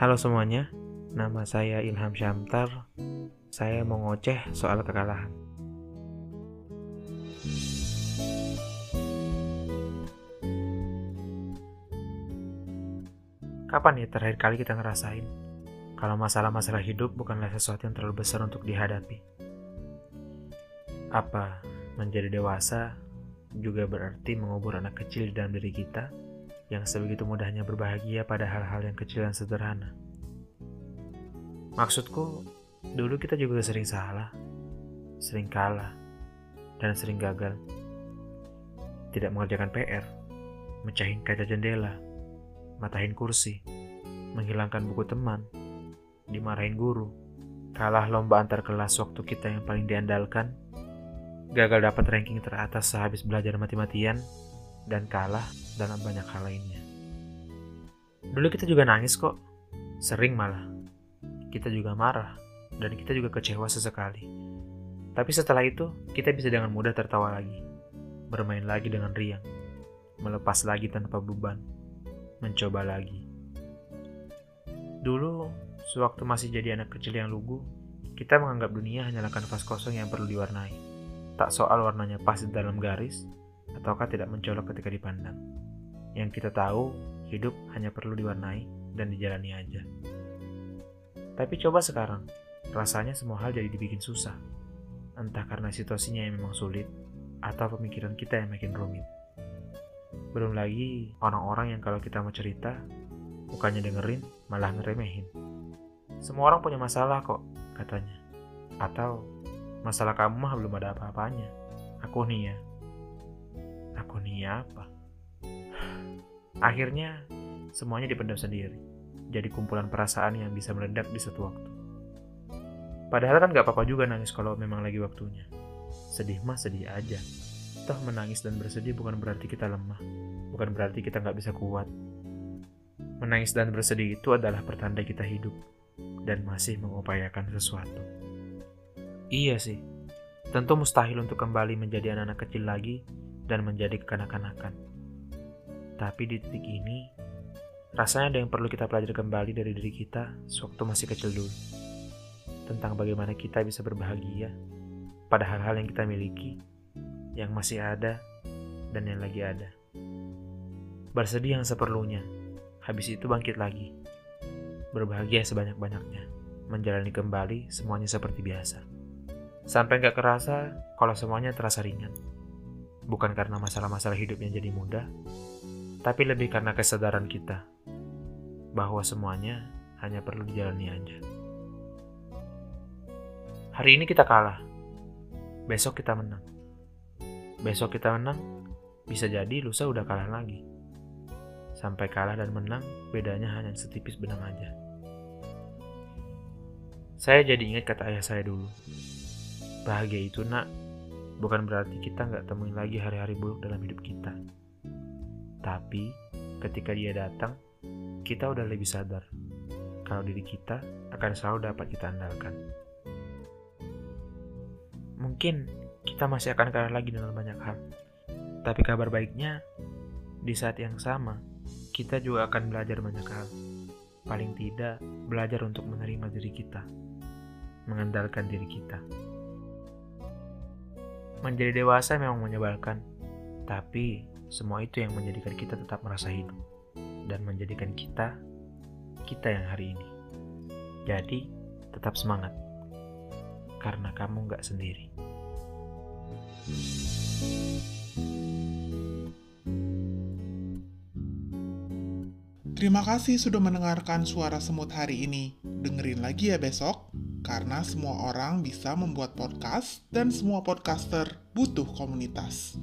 Halo semuanya, nama saya Ilham Syamtar. Saya mau ngoceh soal kekalahan. Kapan ya terakhir kali kita ngerasain kalau masalah-masalah hidup bukanlah sesuatu yang terlalu besar untuk dihadapi? Apa menjadi dewasa juga berarti mengubur anak kecil di dalam diri kita yang sebegitu mudahnya berbahagia pada hal-hal yang kecil dan sederhana? Maksudku, dulu kita juga sering salah, sering kalah, dan sering gagal. Tidak mengerjakan PR, mecahin kaca jendela, matahin kursi, menghilangkan buku teman, dimarahin guru, kalah lomba antar kelas waktu kita yang paling diandalkan, gagal dapat ranking teratas sehabis belajar mati-matian, dan kalah dalam banyak hal lainnya. Dulu kita juga nangis kok, sering malah. Kita juga marah, dan kita juga kecewa sesekali. Tapi setelah itu, kita bisa dengan mudah tertawa lagi, bermain lagi dengan riang, melepas lagi tanpa beban, mencoba lagi. Dulu, sewaktu masih jadi anak kecil yang lugu, kita menganggap dunia hanyalah kanvas kosong yang perlu diwarnai. Tak soal warnanya pas di dalam garis, ataukah tidak mencolok ketika dipandang. Yang kita tahu, hidup hanya perlu diwarnai dan dijalani aja. Tapi coba sekarang, rasanya semua hal jadi dibikin susah. Entah karena situasinya yang memang sulit, atau pemikiran kita yang makin rumit. Belum lagi orang-orang yang kalau kita mau cerita, bukannya dengerin, malah ngeremehin. Semua orang punya masalah kok, katanya. Atau, masalah kamu mah belum ada apa-apanya. Aku nih ya. Aku nih apa? Akhirnya, semuanya dipendam sendiri. Jadi kumpulan perasaan yang bisa meledak di satu waktu. Padahal kan gak apa-apa juga nangis kalau memang lagi waktunya. Sedih mah sedih aja. Toh menangis dan bersedih bukan berarti kita lemah. Bukan berarti kita nggak bisa kuat. Menangis dan bersedih itu adalah pertanda kita hidup dan masih mengupayakan sesuatu. Iya sih, tentu mustahil untuk kembali menjadi anak-anak kecil lagi dan menjadi kekanak-kanakan. Tapi di titik ini, rasanya ada yang perlu kita pelajari kembali dari diri kita sewaktu masih kecil dulu. Tentang bagaimana kita bisa berbahagia pada hal-hal yang kita miliki yang masih ada, dan yang lagi ada. Bersedih yang seperlunya, habis itu bangkit lagi. Berbahagia sebanyak-banyaknya, menjalani kembali semuanya seperti biasa. Sampai gak kerasa kalau semuanya terasa ringan. Bukan karena masalah-masalah hidupnya jadi mudah, tapi lebih karena kesadaran kita bahwa semuanya hanya perlu dijalani aja. Hari ini kita kalah, besok kita menang besok kita menang, bisa jadi lusa udah kalah lagi. Sampai kalah dan menang, bedanya hanya setipis benang aja. Saya jadi ingat kata ayah saya dulu. Bahagia itu nak, bukan berarti kita nggak temuin lagi hari-hari buruk dalam hidup kita. Tapi, ketika dia datang, kita udah lebih sadar kalau diri kita akan selalu dapat kita andalkan. Mungkin kita masih akan kalah lagi dalam banyak hal. Tapi kabar baiknya, di saat yang sama, kita juga akan belajar banyak hal. Paling tidak, belajar untuk menerima diri kita, mengandalkan diri kita. Menjadi dewasa memang menyebalkan, tapi semua itu yang menjadikan kita tetap merasa hidup dan menjadikan kita kita yang hari ini. Jadi, tetap semangat karena kamu nggak sendiri. Terima kasih sudah mendengarkan suara semut hari ini. Dengerin lagi ya besok, karena semua orang bisa membuat podcast dan semua podcaster butuh komunitas.